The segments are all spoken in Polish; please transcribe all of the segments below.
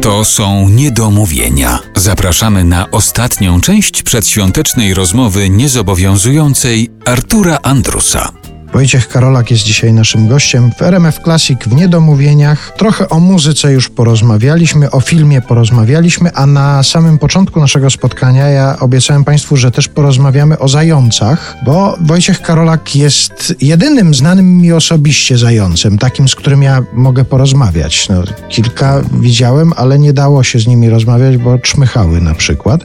To są niedomówienia. Zapraszamy na ostatnią część przedświątecznej rozmowy niezobowiązującej Artura Andrusa. Wojciech Karolak jest dzisiaj naszym gościem w RMF Classic w Niedomówieniach. Trochę o muzyce już porozmawialiśmy, o filmie porozmawialiśmy, a na samym początku naszego spotkania ja obiecałem Państwu, że też porozmawiamy o zającach, bo Wojciech Karolak jest jedynym znanym mi osobiście zającem, takim, z którym ja mogę porozmawiać. No, kilka widziałem, ale nie dało się z nimi rozmawiać, bo czmychały na przykład.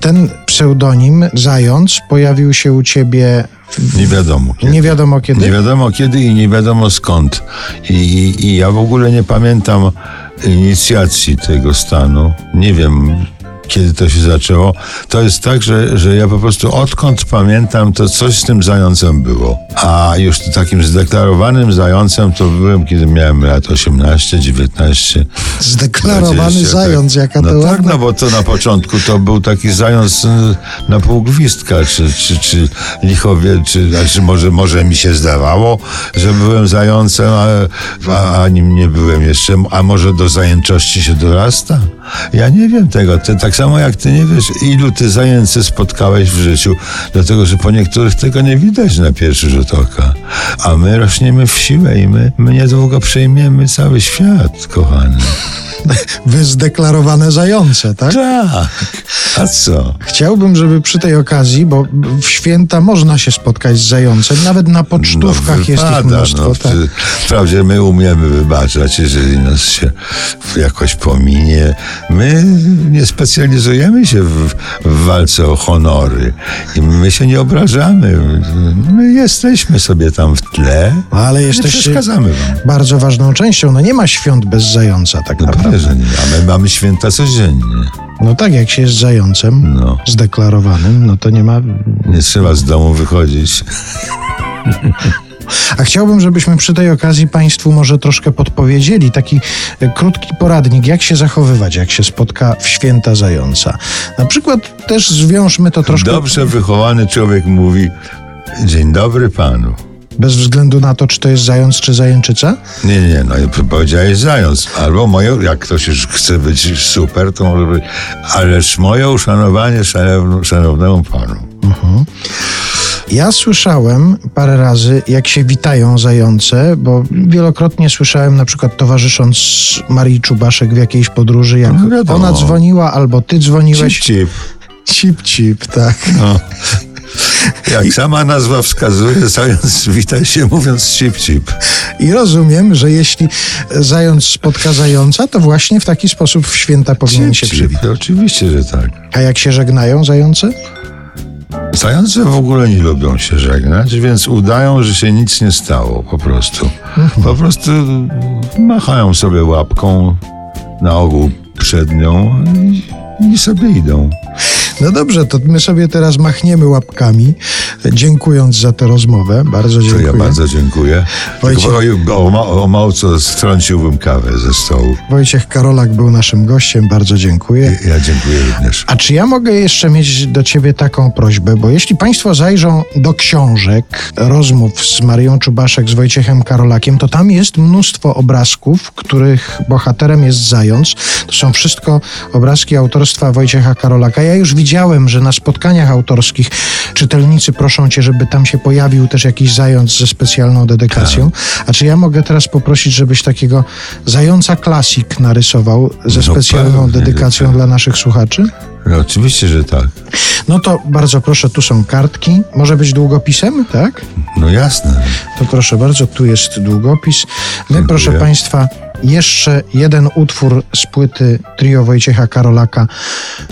Ten pseudonim Zając pojawił się u Ciebie Nie wiadomo kiedy. nie wiadomo kiedy. Nie wiadomo kiedy i nie wiadomo skąd. I, i, I ja w ogóle nie pamiętam inicjacji tego stanu. Nie wiem, kiedy to się zaczęło. To jest tak, że, że ja po prostu odkąd pamiętam, to coś z tym zającem było. A już takim zdeklarowanym zającem to byłem, kiedy miałem lat 18, 19. Zdeklarowany 20, zając, jaka no to tak, ładna. no bo to na początku to był taki zając y, na pół gwizdka, czy, czy, czy lichowie, czy, znaczy może, może mi się zdawało, że byłem zającem, a, a, nim nie byłem jeszcze, a może do zajęczości się dorasta? Ja nie wiem tego, ty, tak samo jak ty nie wiesz, ilu ty zajęcy spotkałeś w życiu, dlatego, że po niektórych tego nie widać na pierwszy rzut oka, a my rośniemy w siłę i my, my niedługo przejmiemy cały świat, kochany. Wy zdeklarowane zające, tak? Tak, a co? Chciałbym, żeby przy tej okazji, bo w święta można się spotkać z zającem, nawet na pocztówkach jest ich No, wypada, mnóstwo. no, tak. Wprawdzie my umiemy wybaczać, jeżeli nas się jakoś pominie. My nie specjalizujemy się w, w walce o honory i my się nie obrażamy. My jesteśmy sobie tam w tle. Ale jesteście przeszkadzamy wam. bardzo ważną częścią. No nie ma świąt bez zająca tak No naprawdę. pewnie. A my mamy święta codziennie. No tak, jak się jest zającem No. zdeklarowanym, no to nie ma... Nie trzeba z domu wychodzić. A chciałbym, żebyśmy przy tej okazji Państwu może troszkę podpowiedzieli taki e, krótki poradnik, jak się zachowywać, jak się spotka w święta zająca. Na przykład też zwiążmy to troszkę... Dobrze wychowany człowiek mówi Dzień dobry panu. Bez względu na to, czy to jest zając, czy zajęczyca? Nie, nie, no powiedziałeś zając. Albo moje, jak ktoś już chce być super, to może być, ależ moje uszanowanie szanown, szanownemu panu. Ja słyszałem parę razy, jak się witają zające, bo wielokrotnie słyszałem, na przykład towarzysząc Marii Czubaszek w jakiejś podróży, jak No ona dzwoniła albo ty dzwoniłeś. Cip, cip. Cip, cip, tak. No. Jak sama nazwa wskazuje, zając wita się mówiąc cip, cip. I rozumiem, że jeśli zając spotka zająca, to właśnie w taki sposób w święta powinien się przywitać. Oczywiście, że tak. A jak się żegnają zające? Zające w ogóle nie lubią się żegnać, więc udają, że się nic nie stało po prostu. Po prostu machają sobie łapką na ogół przednią i, i sobie idą. No dobrze, to my sobie teraz machniemy łapkami, dziękując za tę rozmowę. Bardzo To dziękuję. ja bardzo dziękuję. Wojciech- o, o, ma- o mało co strąciłbym kawę ze stołu. Wojciech Karolak był naszym gościem, bardzo dziękuję. Ja dziękuję również. A czy ja mogę jeszcze mieć do ciebie taką prośbę? Bo jeśli państwo zajrzą do książek, rozmów z Marią Czubaszek, z Wojciechem Karolakiem, to tam jest mnóstwo obrazków, których bohaterem jest zając. To są wszystko obrazki autorstwa Wojciecha Karolaka. Ja już widziałem, że na spotkaniach autorskich czytelnicy proszą cię, żeby tam się pojawił też jakiś zając ze specjalną dedykacją. A czy ja mogę teraz poprosić, żebyś takiego zająca klasik narysował ze No specjalną pewnie, dedykacją tak. dla naszych słuchaczy? No, oczywiście, że tak. No to bardzo proszę, tu są kartki. Może być długopisem, tak? No jasne. To proszę bardzo, tu jest długopis. My, Dziękuję. proszę Państwa, jeszcze jeden utwór z płyty trio Wojciecha Karolaka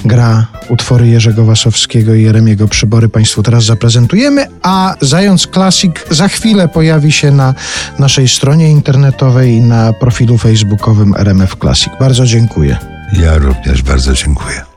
gra utwory Jerzego Wasowskiego i Jeremiego Przybory. Państwu teraz zaprezentujemy, a Zając Classic za chwilę pojawi się na naszej stronie internetowej i na profilu facebookowym RMF Classic. Bardzo dziękuję. Ja również bardzo dziękuję.